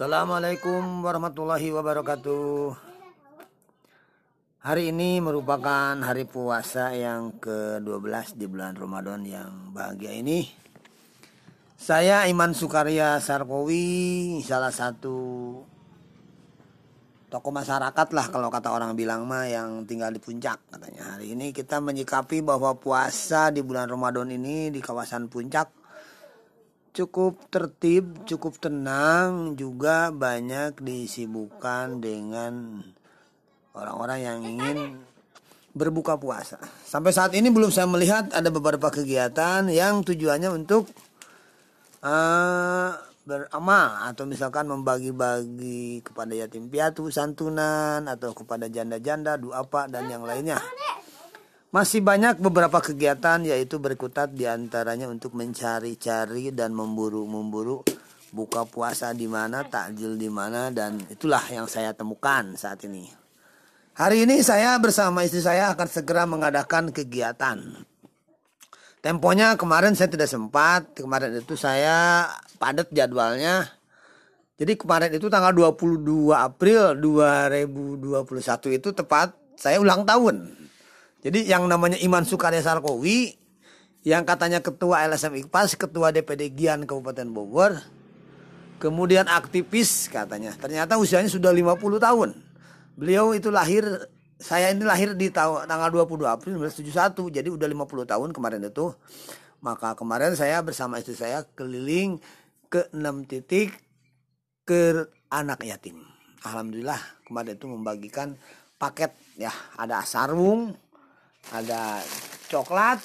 Assalamualaikum warahmatullahi wabarakatuh. Hari ini merupakan hari puasa yang ke-12 di bulan Ramadan yang bahagia ini. Saya Iman Sukarya Sarkowi, salah satu tokoh masyarakat lah kalau kata orang bilang mah yang tinggal di puncak katanya. Hari ini kita menyikapi bahwa puasa di bulan Ramadan ini di kawasan puncak cukup tertib, cukup tenang, juga banyak disibukkan dengan orang-orang yang ingin berbuka puasa. Sampai saat ini belum saya melihat ada beberapa kegiatan yang tujuannya untuk uh, beramal atau misalkan membagi-bagi kepada yatim piatu santunan atau kepada janda-janda duapa dan yang lainnya. Masih banyak beberapa kegiatan yaitu berkutat di antaranya untuk mencari-cari dan memburu-memburu buka puasa di mana, takjil di mana dan itulah yang saya temukan saat ini. Hari ini saya bersama istri saya akan segera mengadakan kegiatan. Temponya kemarin saya tidak sempat, kemarin itu saya padat jadwalnya. Jadi kemarin itu tanggal 22 April 2021 itu tepat saya ulang tahun. Jadi yang namanya Iman Sukarya Sarkowi yang katanya ketua LSM IKPAS, ketua DPD Gian Kabupaten Bogor, kemudian aktivis katanya. Ternyata usianya sudah 50 tahun. Beliau itu lahir saya ini lahir di tanggal 22 April 1971 jadi udah 50 tahun kemarin itu maka kemarin saya bersama istri saya keliling ke 6 titik ke anak yatim Alhamdulillah kemarin itu membagikan paket ya ada sarung ada coklat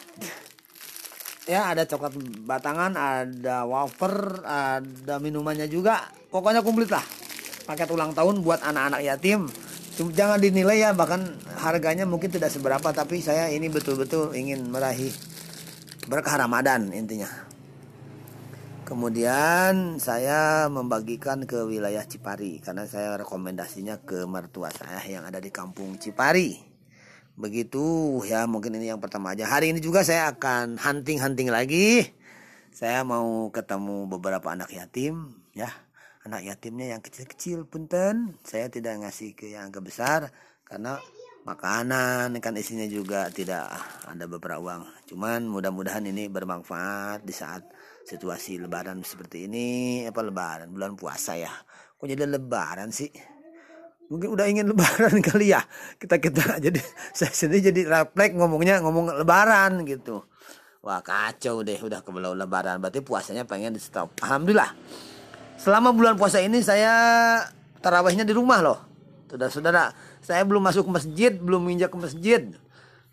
ya ada coklat batangan ada wafer ada minumannya juga pokoknya komplit lah paket ulang tahun buat anak-anak yatim jangan dinilai ya bahkan harganya mungkin tidak seberapa tapi saya ini betul-betul ingin meraih berkah Ramadan intinya. Kemudian saya membagikan ke wilayah Cipari karena saya rekomendasinya ke mertua saya yang ada di kampung Cipari. Begitu ya mungkin ini yang pertama aja. Hari ini juga saya akan hunting-hunting lagi. Saya mau ketemu beberapa anak yatim ya. Anak yatimnya yang kecil-kecil punten. Saya tidak ngasih ke yang agak besar karena makanan kan isinya juga tidak ada beberapa uang. Cuman mudah-mudahan ini bermanfaat di saat situasi lebaran seperti ini apa lebaran bulan puasa ya. Kok jadi lebaran sih mungkin udah ingin lebaran kali ya kita kita jadi saya sendiri jadi refleks ngomongnya ngomong lebaran gitu wah kacau deh udah kebelau lebaran berarti puasanya pengen di stop alhamdulillah Selama bulan puasa ini saya tarawehnya di rumah loh. Saudara-saudara, saya belum masuk ke masjid, belum menginjak ke masjid.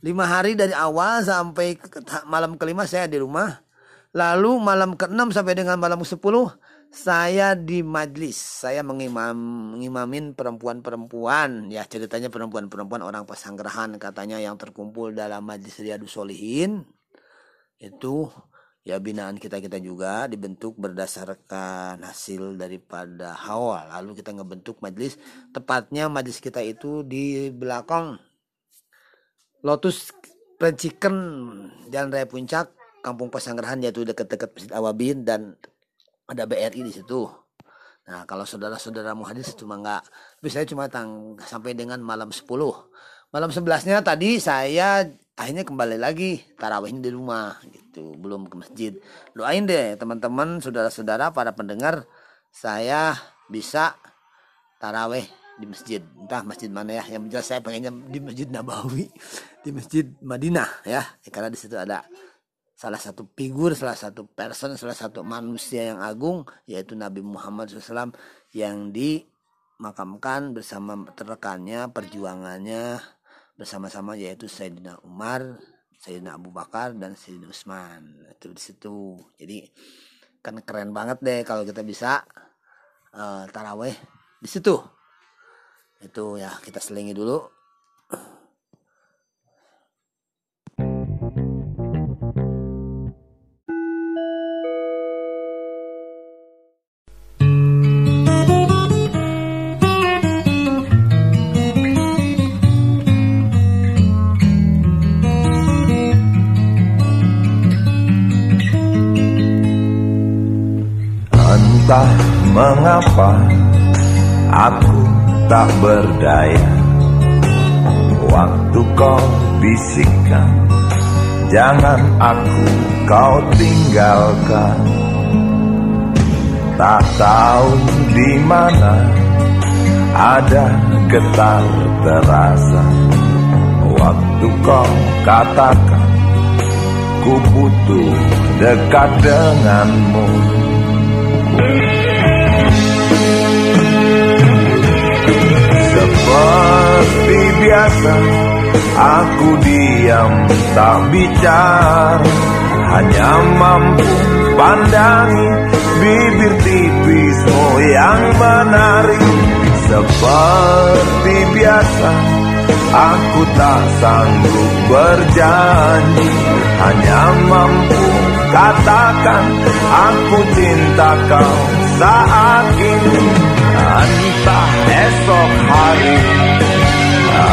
Lima hari dari awal sampai ke, malam kelima saya di rumah. Lalu malam keenam sampai dengan malam ke sepuluh saya di majlis. Saya mengimam, mengimamin perempuan-perempuan. Ya ceritanya perempuan-perempuan orang pasanggerahan katanya yang terkumpul dalam majlis Riyadus Solihin. Itu ya binaan kita kita juga dibentuk berdasarkan hasil daripada hawa lalu kita ngebentuk majelis tepatnya majelis kita itu di belakang Lotus Chicken Jalan Raya Puncak Kampung Pasanggerahan yaitu dekat-dekat Masjid Awabin dan ada BRI di situ. Nah kalau saudara-saudara mau hadis cuma nggak, tapi saya cuma tang sampai dengan malam 10 Malam 11-nya tadi saya akhirnya kembali lagi tarawihnya di rumah gitu. Belum ke masjid. Doain deh teman-teman saudara-saudara para pendengar saya bisa taraweh di masjid. Entah masjid mana ya yang jelas saya pengennya di masjid Nabawi di masjid Madinah ya. Karena di situ ada salah satu figur salah satu person salah satu manusia yang agung yaitu Nabi Muhammad SAW yang dimakamkan bersama terrekannya perjuangannya bersama-sama yaitu Sayyidina Umar, Sayyidina Abu Bakar dan Sayyidina Utsman. Itu di situ. Jadi kan keren banget deh kalau kita bisa uh, taraweh di situ. Itu ya kita selingi dulu mengapa aku tak berdaya? Waktu kau bisikkan Jangan aku kau tinggalkan. Tak tahu di mana ada getar terasa. Waktu kau katakan Ku butuh dekat denganmu Seperti biasa Aku diam tak bicara. Hanya mampu pandangi Bibir tipismu yang menarik Seperti biasa Aku tak sanggup berjanji. Hanya mampu katakan Aku cinta kau saat ini esok hari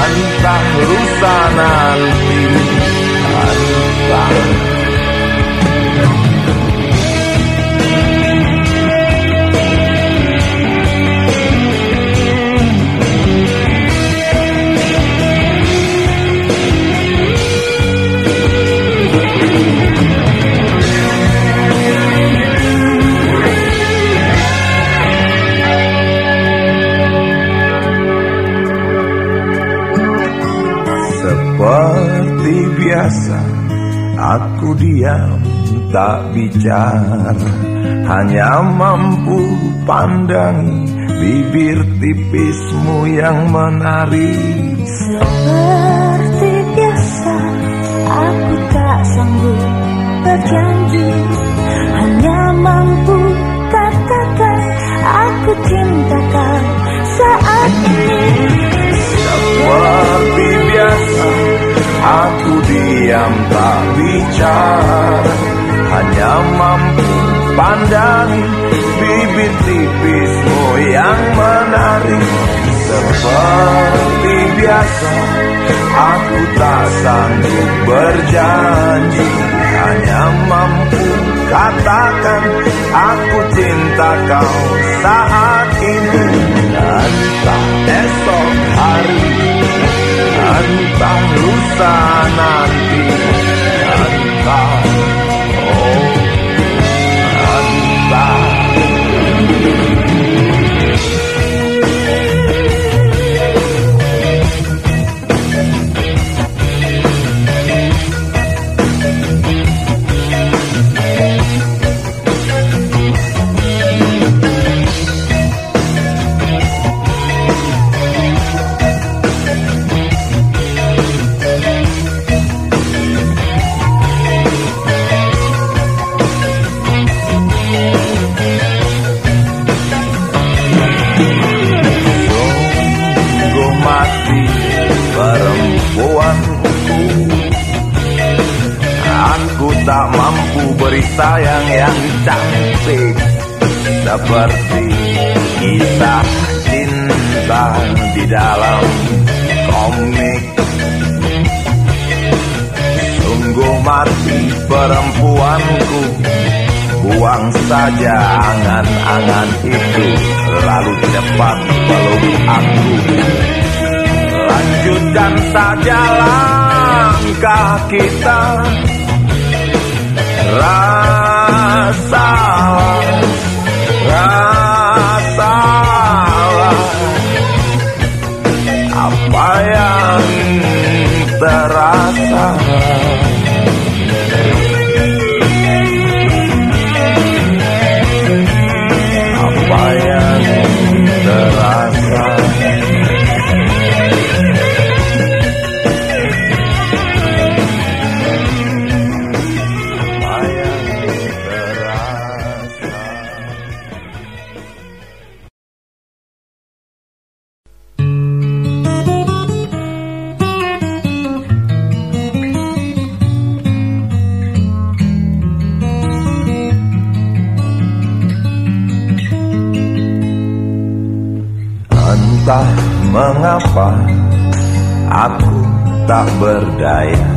Entah lusa nanti Entah Seperti biasa Aku diam tak bicara. Hanya mampu pandangi Bibir tipismu yang menarik Seperti biasa Aku tak sanggup berjanji. Hanya mampu katakan Aku cinta kau saat ini. Seperti Aku diam tak bicara Hanya mampu pandangi Bibir tipismu yang menarik Seperti biasa Aku tak sanggup berjanji Hanya mampu katakan Aku cinta kau saat ini. Entah esok hari Entah lusa nanti sayang yang cantik. Seperti kisah cinta di dalam komik. Sungguh mati perempuanku. Buang saja angan-angan itu Lalu cepat peluk aku. Lanjutkan saja langkah kita Rasalah Entah mengapa aku tak berdaya.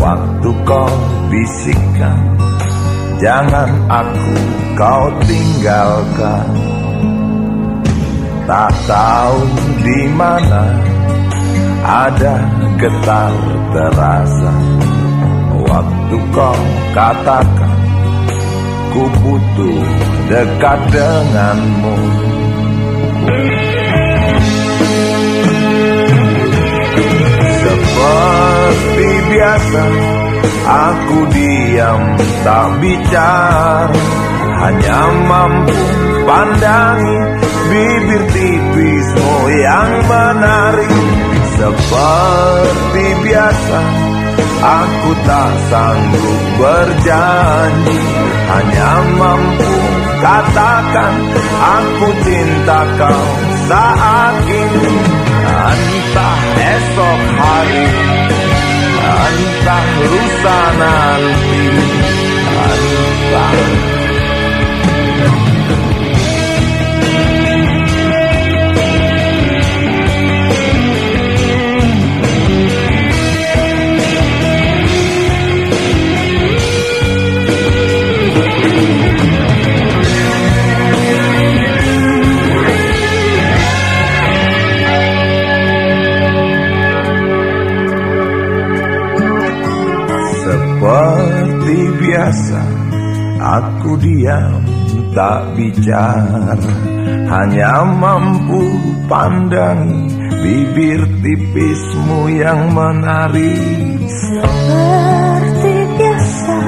Waktu kau bisikkan Jangan aku kau tinggalkan. Tak tahu di mana ada getar terasa. Waktu kau katakan Ku butuh dekat denganmu Seperti biasa Aku diam tak bicara. Hanya mampu pandangi Bibir tipismu yang menari. Seperti biasa Aku tak sanggup berjanji. Hanya mampu katakan Aku cinta kau saat ini Entah esok hari Entah lusa nanti Entah Aku diam tak bicara. Hanya mampu pandangi Bibir tipismu yang menari Seperti biasa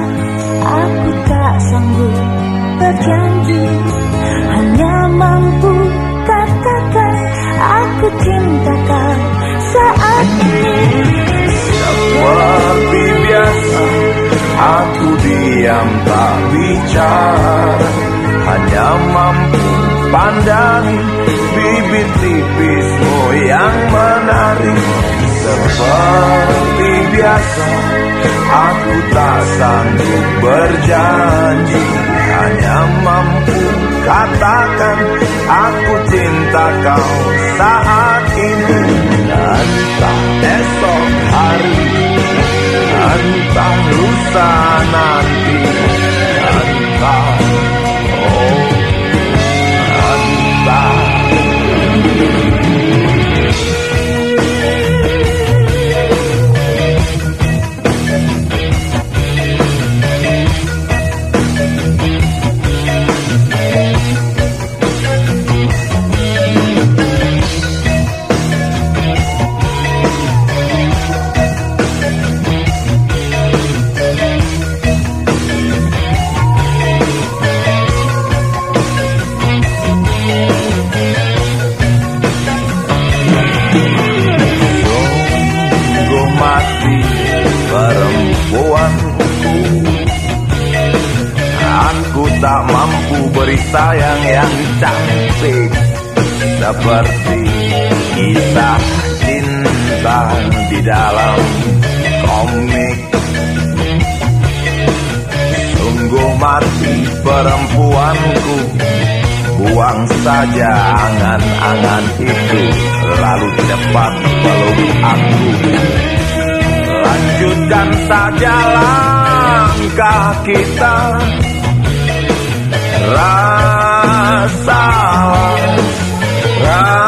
Aku tak sanggup berjanji. Hanya mampu katakan Aku cinta kau saat ini Tipismu yang menari. Seperti biasa Aku tak sanggup berjanji. Hanya mampu katakan Aku cinta kau saat ini. Entah esok hari Entah lusa nanti. Entah Oh Entah Sungguh dalam komik. Sungguh mati perempuanku. Buang saja angan-angan itu Lalu cepat peluk aku. Lanjutkan saja langkah kita. Rasalah Rasalah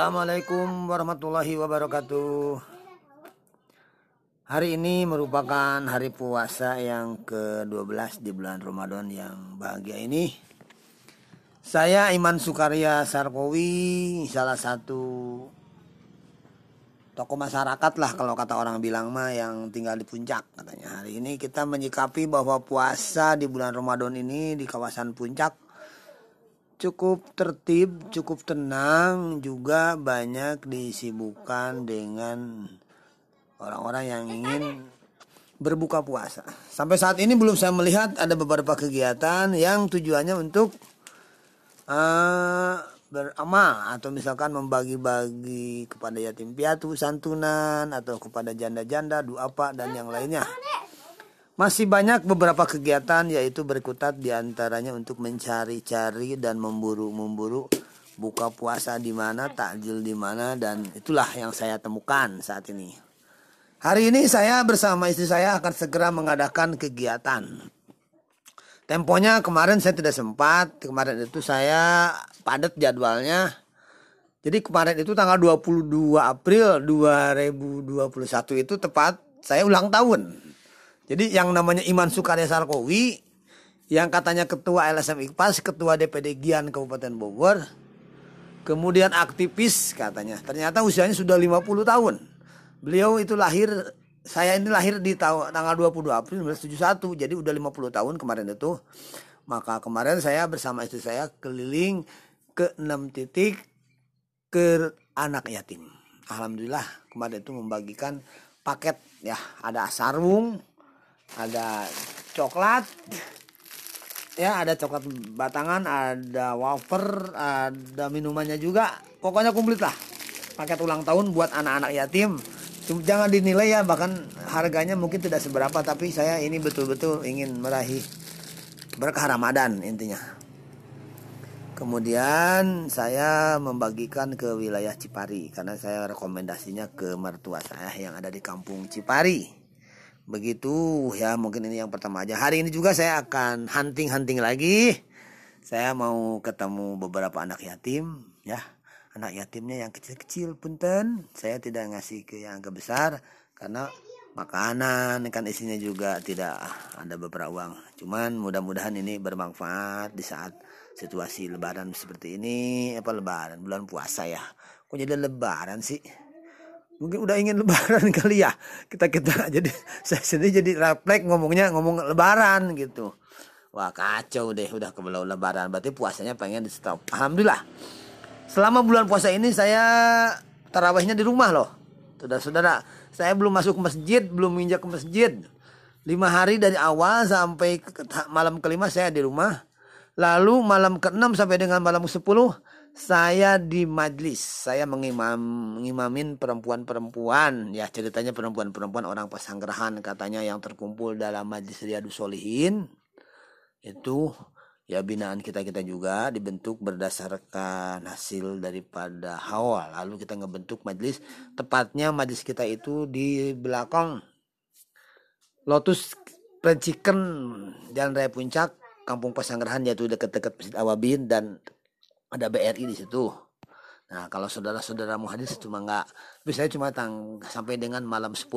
Assalamualaikum warahmatullahi wabarakatuh. Hari ini merupakan hari puasa yang ke-12 di bulan Ramadan yang bahagia ini. Saya Iman Sukarya Sarkowi, salah satu tokoh masyarakat lah kalau kata orang bilang mah yang tinggal di puncak katanya. Hari ini kita menyikapi bahwa puasa di bulan Ramadan ini di kawasan puncak cukup tertib, cukup tenang, juga banyak disibukkan dengan orang-orang yang ingin berbuka puasa. Sampai saat ini belum saya melihat ada beberapa kegiatan yang tujuannya untuk uh, beramal atau misalkan membagi-bagi kepada yatim piatu santunan atau kepada janda-janda doa apa dan yang lainnya. Masih banyak beberapa kegiatan yaitu berkutat di antaranya untuk mencari-cari dan memburu-memburu buka puasa di mana, takjil di mana dan itulah yang saya temukan saat ini. Hari ini saya bersama istri saya akan segera mengadakan kegiatan. Temponya kemarin saya tidak sempat, kemarin itu saya padat jadwalnya. Jadi kemarin itu tanggal 22 April 2021 itu tepat saya ulang tahun. Jadi yang namanya Iman Sukarya Sarkowi yang katanya ketua LSM IKPAS, ketua DPD Gian Kabupaten Bogor, kemudian aktivis katanya. Ternyata usianya sudah 50 tahun. Beliau itu lahir saya ini lahir di tanggal 22 April 1971 jadi udah 50 tahun kemarin itu. Maka kemarin saya bersama istri saya keliling ke 6 titik ke anak yatim. Alhamdulillah kemarin itu membagikan paket ya ada sarung, ada coklat, ya ada coklat batangan, ada wafer, ada minumannya juga. Pokoknya komplit lah. Paket ulang tahun buat anak-anak yatim jangan dinilai ya bahkan harganya mungkin tidak seberapa tapi saya ini betul-betul ingin meraih berkah Ramadan intinya. Kemudian saya membagikan ke wilayah Cipari karena saya rekomendasinya ke mertua saya yang ada di kampung Cipari. Begitu ya mungkin ini yang pertama aja. Hari ini juga saya akan hunting-hunting lagi. Saya mau ketemu beberapa anak yatim ya. Anak yatimnya yang kecil-kecil punten. Saya tidak ngasih ke yang agak besar karena makanan kan isinya juga tidak ada beberapa uang. Cuman mudah-mudahan ini bermanfaat di saat situasi lebaran seperti ini apa lebaran bulan puasa ya. Kok jadi lebaran sih mungkin udah ingin lebaran kali ya kita kita jadi saya sendiri jadi refleks ngomongnya ngomong lebaran gitu wah kacau deh udah kebelau lebaran berarti puasanya pengen di stop alhamdulillah Selama bulan puasa ini saya tarawihnya di rumah loh. Saudara-saudara, saya belum masuk ke masjid, belum menginjak ke masjid. Lima hari dari awal sampai ke, malam kelima saya di rumah. Lalu malam keenam sampai dengan malam ke sepuluh saya di majlis. Saya mengimam, mengimamin perempuan-perempuan. Ya ceritanya perempuan-perempuan orang pesanggerahan katanya yang terkumpul dalam majlis Riyadus Solihin. Itu ya binaan kita kita juga dibentuk berdasarkan hasil daripada hawa lalu kita ngebentuk majelis tepatnya majelis kita itu di belakang Lotus Penciken Jalan Raya Puncak Kampung Pasanggerahan yaitu dekat-dekat Masjid Awabin dan ada BRI di situ. Nah kalau saudara-saudara mau hadir cuma nggak, saya cuma tang sampai dengan malam 10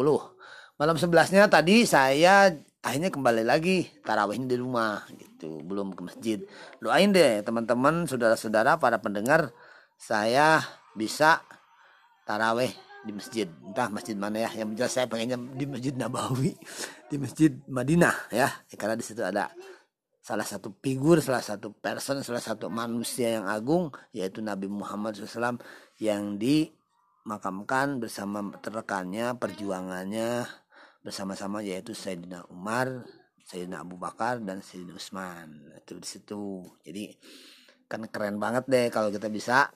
Malam 11-nya tadi saya akhirnya kembali lagi tarawihnya di rumah gitu. Belum ke masjid. Doain deh teman-teman saudara-saudara para pendengar saya bisa tarawih di masjid. Entah masjid mana ya yang jelas saya pengennya di masjid Nabawi di masjid Madinah ya karena di situ ada salah satu figur salah satu person salah satu manusia yang agung yaitu Nabi Muhammad SAW yang dimakamkan bersama terrekannya perjuangannya bersama-sama yaitu Sayyidina Umar, Sayyidina Abu Bakar dan Sayyidina Utsman. Itu di situ. Jadi kan keren banget deh kalau kita bisa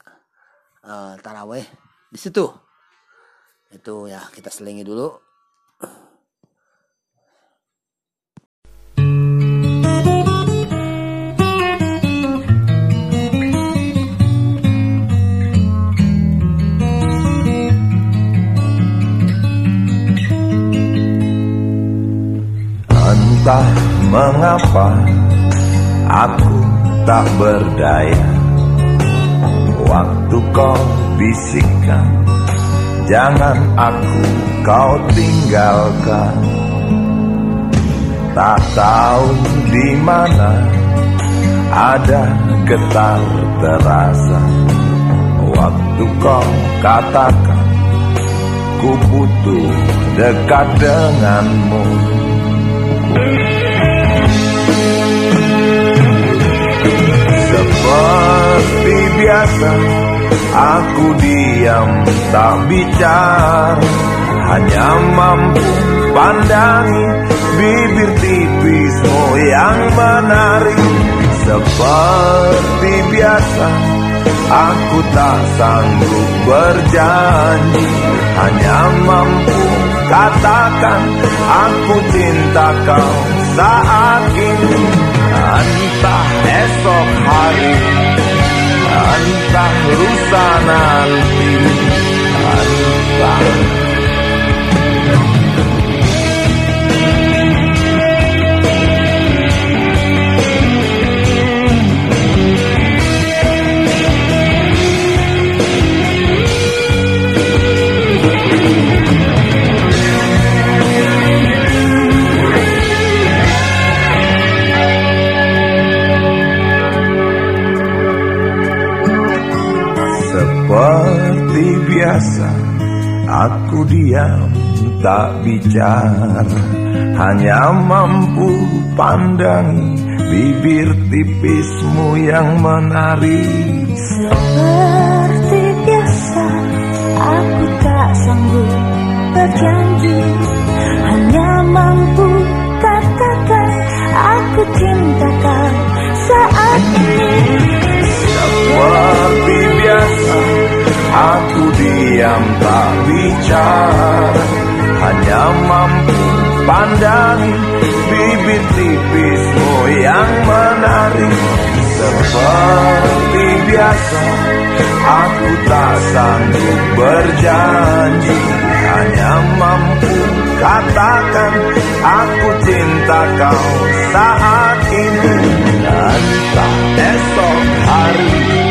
uh, taraweh di situ. Itu ya kita selingi dulu Entah mengapa aku tak berdaya. Waktu kau bisikkan Jangan aku kau tinggalkan. Tak tahu di mana ada getar terasa. Waktu kau katakan Ku butuh dekat denganmu seperti biasa Aku diam tak bicara. Hanya mampu pandangi bibir tipismu yang menarik Seperti biasa Aku tak sanggup berjanji. Hanya mampu katakan Aku cinta kau saat ini Entah esok hari Entah lusa nanti Entah Seperti biasa Aku diam tak bicara. Hanya mampu pandangi Bibir tipismu yang menarik Seperti biasa Aku tak sanggup berjanji. Hanya mampu katakan Aku cinta kau saat ini. Seperti biasa Aku diam tak bicara Hanya mampu pandangi Bibir tipismu yang menarik Seperti biasa Aku tak sanggup berjanji Hanya mampu katakan Aku cinta kau saat ini. Entah esok hari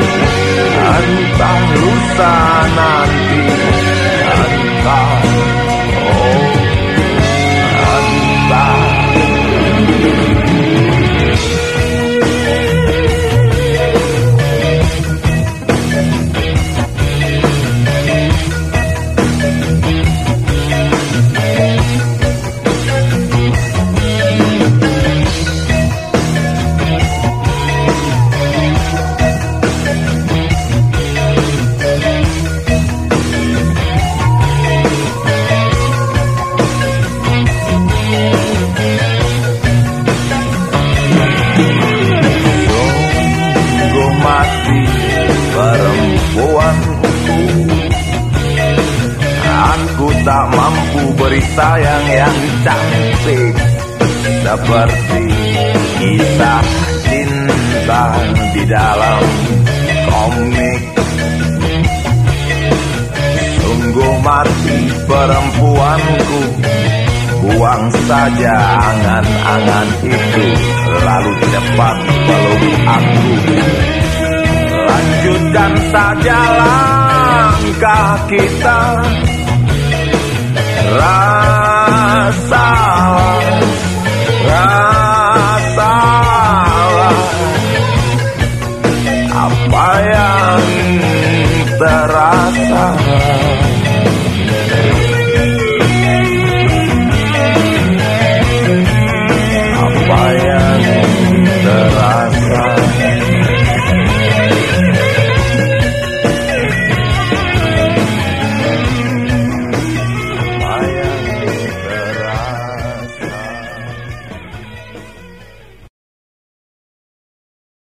Entah lusa nanti Entah Oh Entah sayang yang cantik. Seperti kisah cinta di dalam komik. Sungguh mati perempuanku. Buang saja angan-angan itu Lalu cepat peluk aku. Lanjutkan saja langkah kita rasa